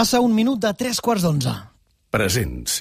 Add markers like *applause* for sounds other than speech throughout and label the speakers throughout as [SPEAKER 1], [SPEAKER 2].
[SPEAKER 1] Passa un minut de tres quarts d'onze.
[SPEAKER 2] Presents.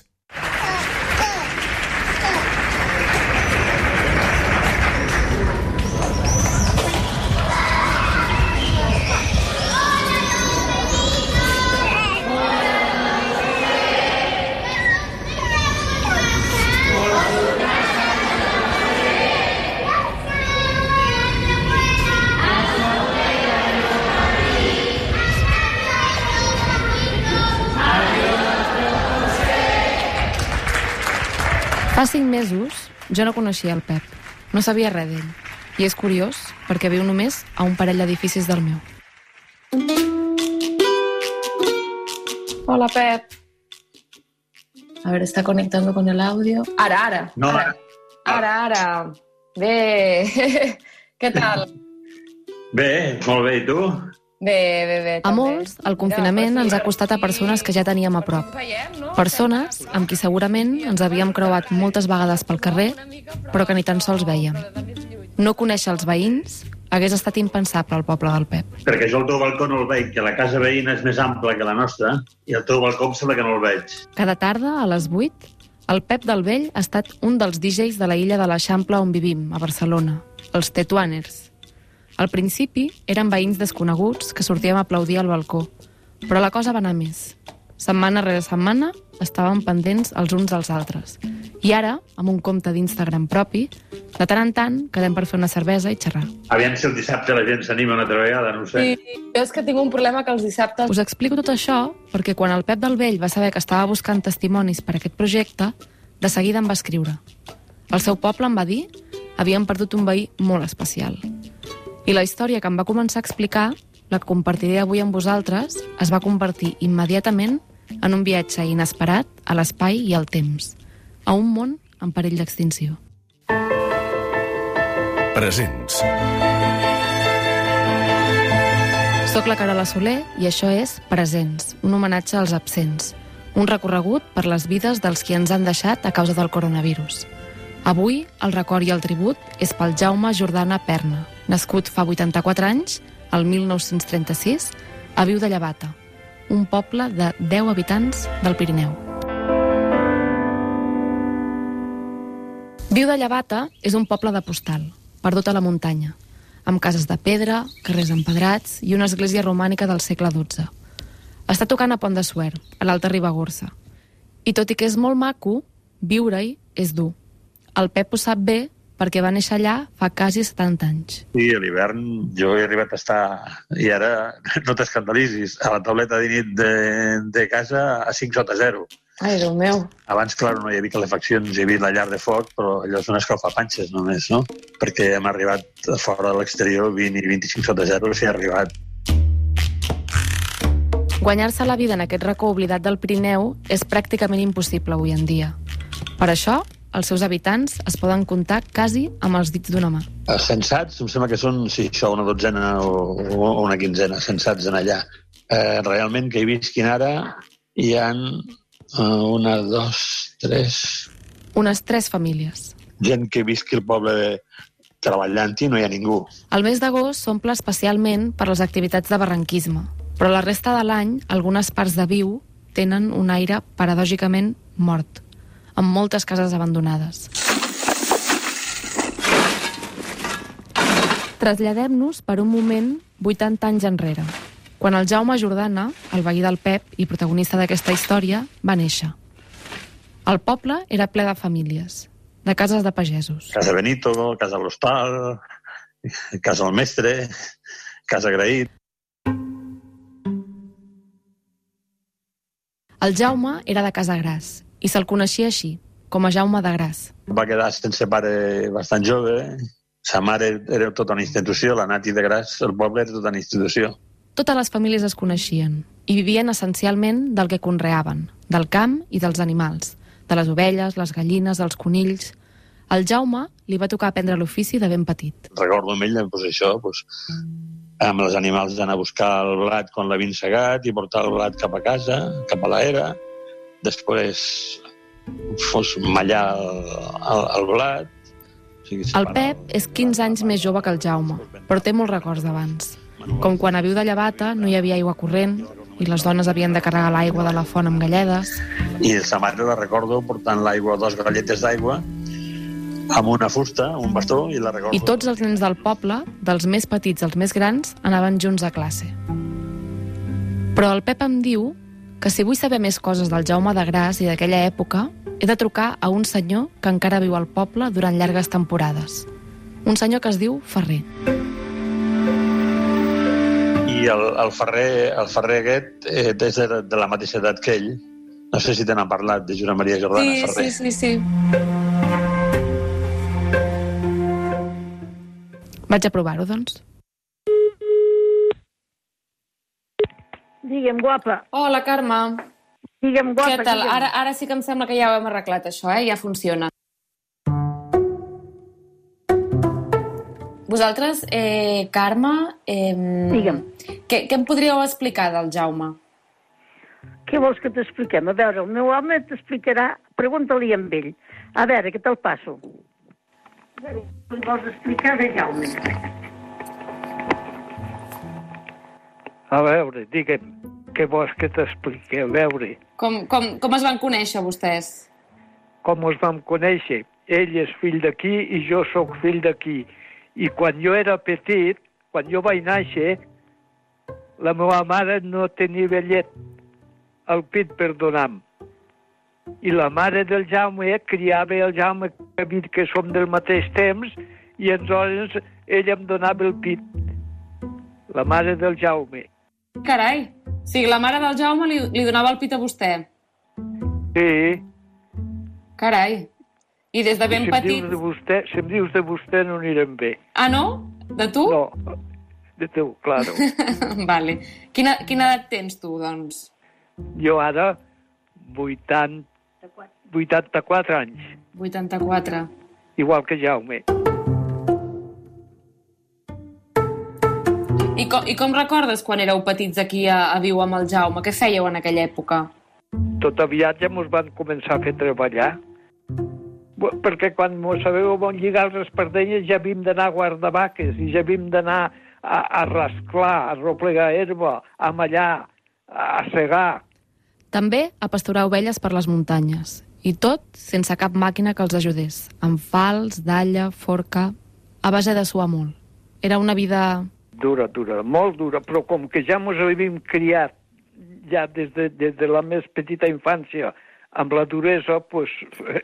[SPEAKER 3] Fa cinc mesos jo no coneixia el Pep. No sabia res d'ell. I és curiós perquè viu només a un parell d'edificis del meu. Hola, Pep. A ver, está conectando con el audio. Ara, ara.
[SPEAKER 4] No,
[SPEAKER 3] ara. Ara, ara. Bé. *laughs* Què tal?
[SPEAKER 4] Bé, molt bé, i tu?
[SPEAKER 3] Bé, bé, bé. A molts, el confinament ens ha costat a persones que ja teníem a prop. Persones amb qui segurament ens havíem creuat moltes vegades pel carrer, però que ni tan sols veiem. No conèixer els veïns hagués estat impensable al poble del Pep.
[SPEAKER 4] Perquè jo el teu balcó no el veig, que la casa veïna és més ampla que la nostra, i el teu balcó em sembla que no el veig.
[SPEAKER 3] Cada tarda, a les 8, el Pep del Vell ha estat un dels DJs de la illa de l'Eixample on vivim, a Barcelona, els Tetuaners. Al principi eren veïns desconeguts que sortíem a aplaudir al balcó, però la cosa va anar més. Setmana rere setmana estàvem pendents els uns dels altres. I ara, amb un compte d'Instagram propi, de tant en tant quedem per fer una cervesa i xerrar.
[SPEAKER 4] Aviam si el dissabte la gent s'anima una altra vegada, no ho sé.
[SPEAKER 3] Sí, jo és que tinc un problema que els dissabtes... Us explico tot això perquè quan el Pep del Vell va saber que estava buscant testimonis per a aquest projecte, de seguida em va escriure. El seu poble em va dir havien perdut un veí molt especial. I la història que em va començar a explicar, la que compartiré avui amb vosaltres, es va convertir immediatament en un viatge inesperat a l'espai i al temps, a un món en perill d'extinció.
[SPEAKER 2] Presents.
[SPEAKER 3] Soc la Carola Soler i això és Presents, un homenatge als absents, un recorregut per les vides dels qui ens han deixat a causa del coronavirus. Avui, el record i el tribut és pel Jaume Jordana Perna, nascut fa 84 anys, el 1936, a Viu de Llevata, un poble de 10 habitants del Pirineu. Viu de Llevata és un poble de postal, perdut a la muntanya, amb cases de pedra, carrers empedrats i una església romànica del segle XII. Està tocant a Pont de Suert, a l'Alta Ribagorça. I tot i que és molt maco, viure-hi és dur. El Pep ho sap bé perquè va néixer allà fa quasi 70 anys.
[SPEAKER 4] Sí, a l'hivern jo he arribat a estar, i ara *laughs* no t'escandalitzis, a la tauleta de nit de, de casa a 5 sota 0.
[SPEAKER 3] Ai, Déu meu.
[SPEAKER 4] Abans, clar, no hi havia calefaccions, hi havia la llar de foc, però allò és una escalfapanxes només, no? Perquè hem arribat a fora de l'exterior 20 i 25 sota 0, s'hi ha arribat.
[SPEAKER 3] Guanyar-se la vida en aquest racó oblidat del Pirineu és pràcticament impossible avui en dia. Per això, els seus habitants es poden comptar quasi amb els dits d'una mà.
[SPEAKER 4] Els Sensats, em sembla que són, sí, això, una dotzena o, o una quinzena sensats en allà. Eh, realment que hi visquin ara hi han eh, una, dos, tres...
[SPEAKER 3] Unes tres famílies.
[SPEAKER 4] Gent que visqui al poble de, treballant-hi no hi ha ningú.
[SPEAKER 3] El mes d'agost s'omple especialment per les activitats de barranquisme, però la resta de l'any algunes parts de Viu tenen un aire paradògicament mort amb moltes cases abandonades. Traslladem-nos per un moment 80 anys enrere, quan el Jaume Jordana, el veí del Pep i protagonista d'aquesta història, va néixer. El poble era ple de famílies, de cases de pagesos.
[SPEAKER 4] Casa Benito, Casa l'Hostal, Casa el Mestre, Casa Graït.
[SPEAKER 3] El Jaume era de Casa Gras i se'l coneixia així, com a Jaume de Gras.
[SPEAKER 4] Va quedar sense pare bastant jove. Sa mare era tota una institució, la Nati de Gras, el poble era tota una institució.
[SPEAKER 3] Totes les famílies es coneixien i vivien essencialment del que conreaven, del camp i dels animals, de les ovelles, les gallines, els conills... Al Jaume li va tocar aprendre l'ofici de ben petit.
[SPEAKER 4] Recordo amb ell, doncs, això, doncs, amb els animals d'anar a buscar el blat quan l'havien segat i portar el blat cap a casa, cap a l'era. Després fos mallar el, el, el blat.
[SPEAKER 3] O sigui, el Pep és 15 anys més jove que el Jaume, però té molts records d'abans. Com quan a Viu de Llevata no hi havia aigua corrent i les dones havien de carregar l'aigua de la font amb galledes.
[SPEAKER 4] I sa mare la recordo portant l'aigua, dos galletes d'aigua, amb una fusta, un bastó, i la recordo...
[SPEAKER 3] I tots els nens del poble, dels més petits als més grans, anaven junts a classe. Però el Pep em diu que si vull saber més coses del Jaume de Gras i d'aquella època, he de trucar a un senyor que encara viu al poble durant llargues temporades. Un senyor que es diu Ferrer.
[SPEAKER 4] I el, el Ferrer, el Ferrer aquest eh, és de, de la mateixa edat que ell. No sé si te n'ha parlat, de Josep Maria Jordana
[SPEAKER 3] sí,
[SPEAKER 4] Ferrer.
[SPEAKER 3] Sí, sí, sí. Vaig a provar-ho, doncs.
[SPEAKER 5] Digue'm, guapa.
[SPEAKER 3] Hola, Carme.
[SPEAKER 5] Digue'm, guapa.
[SPEAKER 3] Què tal?
[SPEAKER 5] digue'm.
[SPEAKER 3] Ara, ara sí que em sembla que ja ho hem arreglat, això, eh? Ja funciona. Vosaltres, eh, Carme, eh,
[SPEAKER 5] Digue'm.
[SPEAKER 3] què, què em podríeu explicar del Jaume?
[SPEAKER 5] Què vols que t'expliquem? A veure, el meu home t'explicarà... Pregunta-li amb ell. A veure, què te'l passo? Li vols explicar de Jaume?
[SPEAKER 6] A veure, digue'm, què vols que t'expliqui? A veure,
[SPEAKER 3] Com, com, com es van conèixer vostès?
[SPEAKER 6] com ens vam conèixer? Ell és fill d'aquí i jo sóc fill d'aquí. I quan jo era petit, quan jo vaig néixer, la meva mare no tenia vellet al pit per donar-me. I la mare del Jaume criava el Jaume que ha dit que som del mateix temps i aleshores ell em donava el pit. La mare del Jaume.
[SPEAKER 3] Carai! Sigui, la mare del Jaume li, li donava el pit a vostè.
[SPEAKER 6] Sí,
[SPEAKER 3] Carai! I des de ben
[SPEAKER 6] si
[SPEAKER 3] petit...
[SPEAKER 6] dius de vostè, si em dius de vostè no anirem bé.
[SPEAKER 3] Ah, no? De tu?
[SPEAKER 6] No, de tu, claro. *laughs*
[SPEAKER 3] vale. Quina, quina edat tens tu, doncs?
[SPEAKER 6] Jo ara, 80, 84 anys,
[SPEAKER 3] 84.
[SPEAKER 6] igual que Jaume.
[SPEAKER 3] I com, I com recordes quan éreu petits aquí a, a viure amb el Jaume? Què fèieu en aquella època?
[SPEAKER 6] Tot aviat ja mos van començar a fer treballar. Perquè quan mos sabeu on lligar les espardenyes ja havíem d'anar a guardar vaques i ja havíem d'anar a, a rasclar, a replegar herba, a mallar, a segar.
[SPEAKER 3] També a pasturar ovelles per les muntanyes. I tot sense cap màquina que els ajudés. Amb fals, dalla, forca... A base de suar molt. Era una vida...
[SPEAKER 6] Dura, dura, molt dura, però com que ja mos havíem criat ja des de, des de la més petita infància amb la duresa, pues,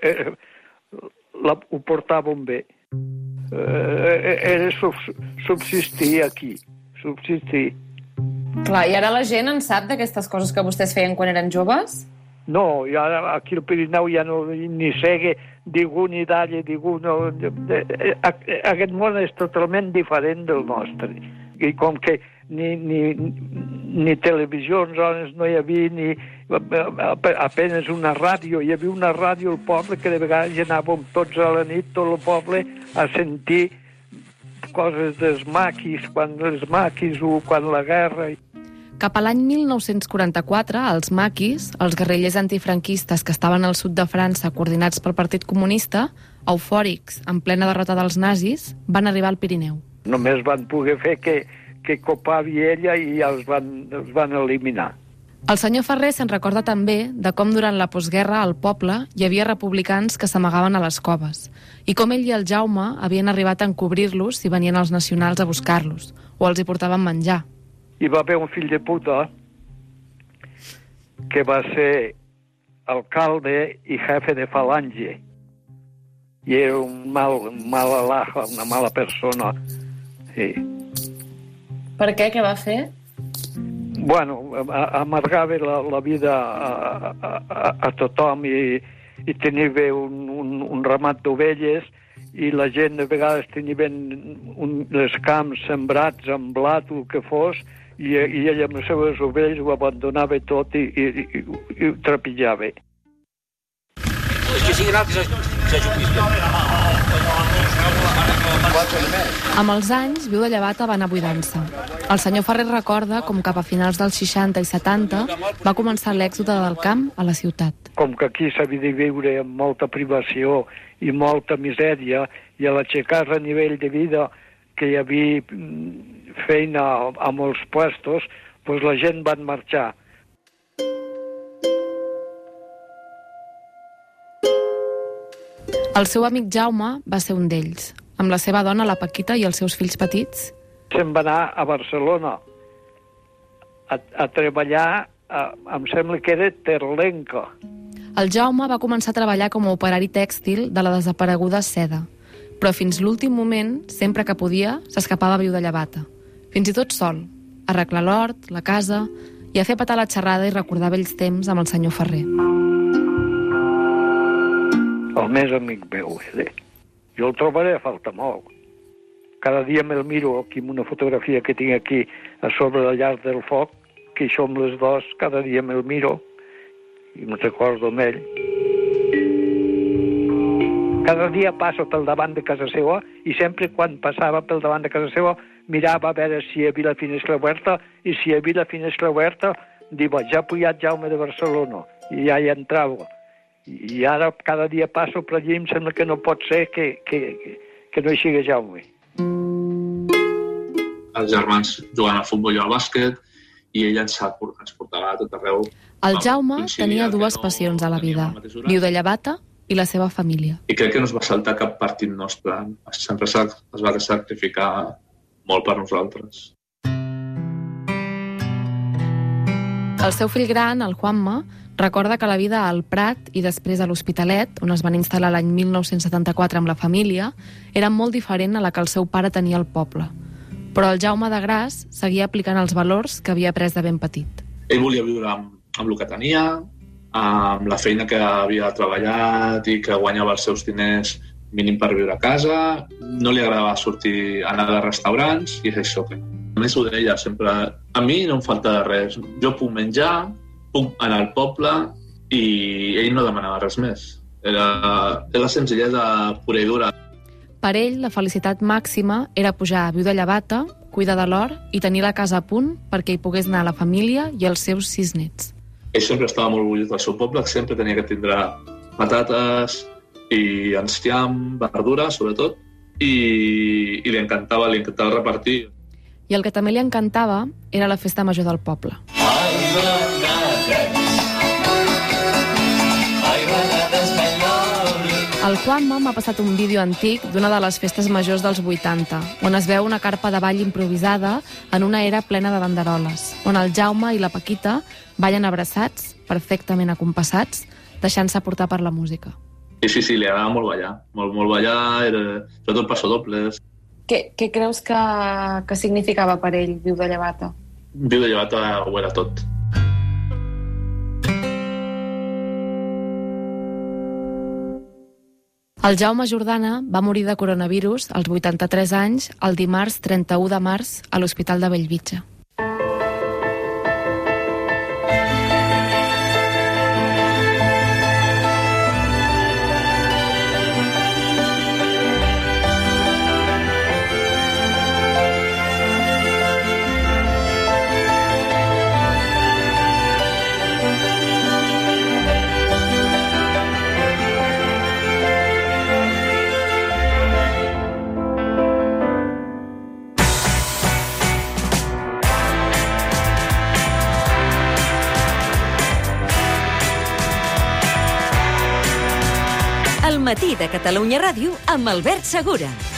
[SPEAKER 6] eh, la, ho portàvem bé. Eh, era sub, subsistir aquí, subsistir.
[SPEAKER 3] Clar, i ara la gent en sap d'aquestes coses que vostès feien quan eren joves?
[SPEAKER 6] No, i ara aquí al Pirineu ja no ni segue ningú ni dalla, ningú no... eh, eh, Aquest món és totalment diferent del nostre. I com que ni, ni, ni televisions on no hi havia, ni apenes una ràdio. Hi havia una ràdio al poble que de vegades anàvem tots a la nit, tot el poble, a sentir coses dels maquis, quan els maquis o quan la guerra...
[SPEAKER 3] Cap a l'any 1944, els maquis, els guerrillers antifranquistes que estaven al sud de França coordinats pel Partit Comunista, eufòrics, en plena derrota dels nazis, van arribar al Pirineu.
[SPEAKER 6] Només van poder fer que, que copar ella i els van, els van eliminar.
[SPEAKER 3] El senyor Ferrer se'n recorda també de com durant la postguerra al poble hi havia republicans que s'amagaven a les coves i com ell i el Jaume havien arribat a encobrir-los si venien els nacionals a buscar-los o els hi portaven menjar.
[SPEAKER 6] Hi va haver un fill de puta que va ser alcalde i jefe de falange. I era un mal, un mal alaja, una mala persona. Sí.
[SPEAKER 3] Per què? Què va fer?
[SPEAKER 6] Bueno, a- amargava la, la vida a, a, a, a tothom i, i tenia bé un, un, un ramat d'ovelles i la gent de vegades tenia ben un, els camps sembrats amb blat o el que fos i, i ell amb les seves ovelles ho abandonava tot i, i, i, i ho trepitjava.
[SPEAKER 3] Amb els anys, viu de llevat a anar buidant-se. El senyor Ferrer recorda com cap a finals dels 60 i 70 va començar l'èxode del camp a la ciutat.
[SPEAKER 6] Com que aquí s'havia de viure amb molta privació i molta misèria i a l'aixecar el nivell de vida que hi havia mm, feina a, a molts puestos, doncs la gent van marxar.
[SPEAKER 3] El seu amic Jaume va ser un d'ells, amb la seva dona, la Paquita, i els seus fills petits.
[SPEAKER 6] Se'n va anar a Barcelona a, a treballar, a, em sembla que era Terlenca.
[SPEAKER 3] El Jaume va començar a treballar com a operari tèxtil de la desapareguda seda, però fins l'últim moment, sempre que podia, s'escapava a viure de llevata. Fins i tot sol, a arreglar l'hort, la casa i a fer petar la xerrada i recordar vells temps amb el senyor Ferrer.
[SPEAKER 6] El més amic meu era. Jo el trobaré a falta molt. Cada dia me'l miro aquí amb una fotografia que tinc aquí a sobre la llar del foc, que hi som les dos, cada dia me'l miro i me'n recordo amb ell. Cada dia passo pel davant de casa seva i sempre quan passava pel davant de casa seva mirava a veure si hi havia la finestra oberta i si hi havia la finestra oberta diu, ja ha pujat Jaume de Barcelona i ja hi entrava. I ara cada dia passo per allí i em sembla que no pot ser que, que, que, que no hi sigui Jaume.
[SPEAKER 7] Els germans jugant al futbol i al bàsquet i ell ens, ens portava a tot arreu.
[SPEAKER 3] El Jaume tenia dues passions a la vida, viu de llevata i la seva família.
[SPEAKER 7] I crec que no es va saltar cap partit nostre. Sempre es va sacrificar molt per nosaltres.
[SPEAKER 3] El seu fill gran, el Juanma, recorda que la vida al Prat i després a l'Hospitalet, on es van instal·lar l'any 1974 amb la família, era molt diferent a la que el seu pare tenia al poble. Però el Jaume de Gras seguia aplicant els valors que havia après de ben petit.
[SPEAKER 7] Ell volia viure amb, amb el que tenia, amb la feina que havia treballat i que guanyava els seus diners mínim per viure a casa, no li agradava sortir, anar de restaurants, i és això a més ho deia sempre, a mi no em falta de res. Jo puc menjar, puc anar al poble i ell no demanava res més. Era, era la senzillesa pura i dura.
[SPEAKER 3] Per ell, la felicitat màxima era pujar a viure de llevata, cuidar de l'or i tenir la casa a punt perquè hi pogués anar la família i els seus sis nets.
[SPEAKER 7] Ell sempre estava molt orgullós del seu poble, sempre tenia que tindre patates i enciam, verdura, sobretot, i, i li encantava, li encantava repartir.
[SPEAKER 3] I el que també li encantava era la festa major del poble. El Juanma m'ha passat un vídeo antic d'una de les festes majors dels 80, on es veu una carpa de ball improvisada en una era plena de banderoles, on el Jaume i la Paquita ballen abraçats, perfectament acompassats, deixant-se portar per la música.
[SPEAKER 7] Sí, sí, sí, li agrada molt ballar. Molt, molt ballar, era, sobretot passadobles.
[SPEAKER 3] Què, què creus que, que significava per ell viu de llevata?
[SPEAKER 7] Viu de llevata ho era tot.
[SPEAKER 3] El Jaume Jordana va morir de coronavirus als 83 anys el dimarts 31 de març a l'Hospital de Bellvitge.
[SPEAKER 8] Matí de Catalunya Ràdio amb Albert Segura.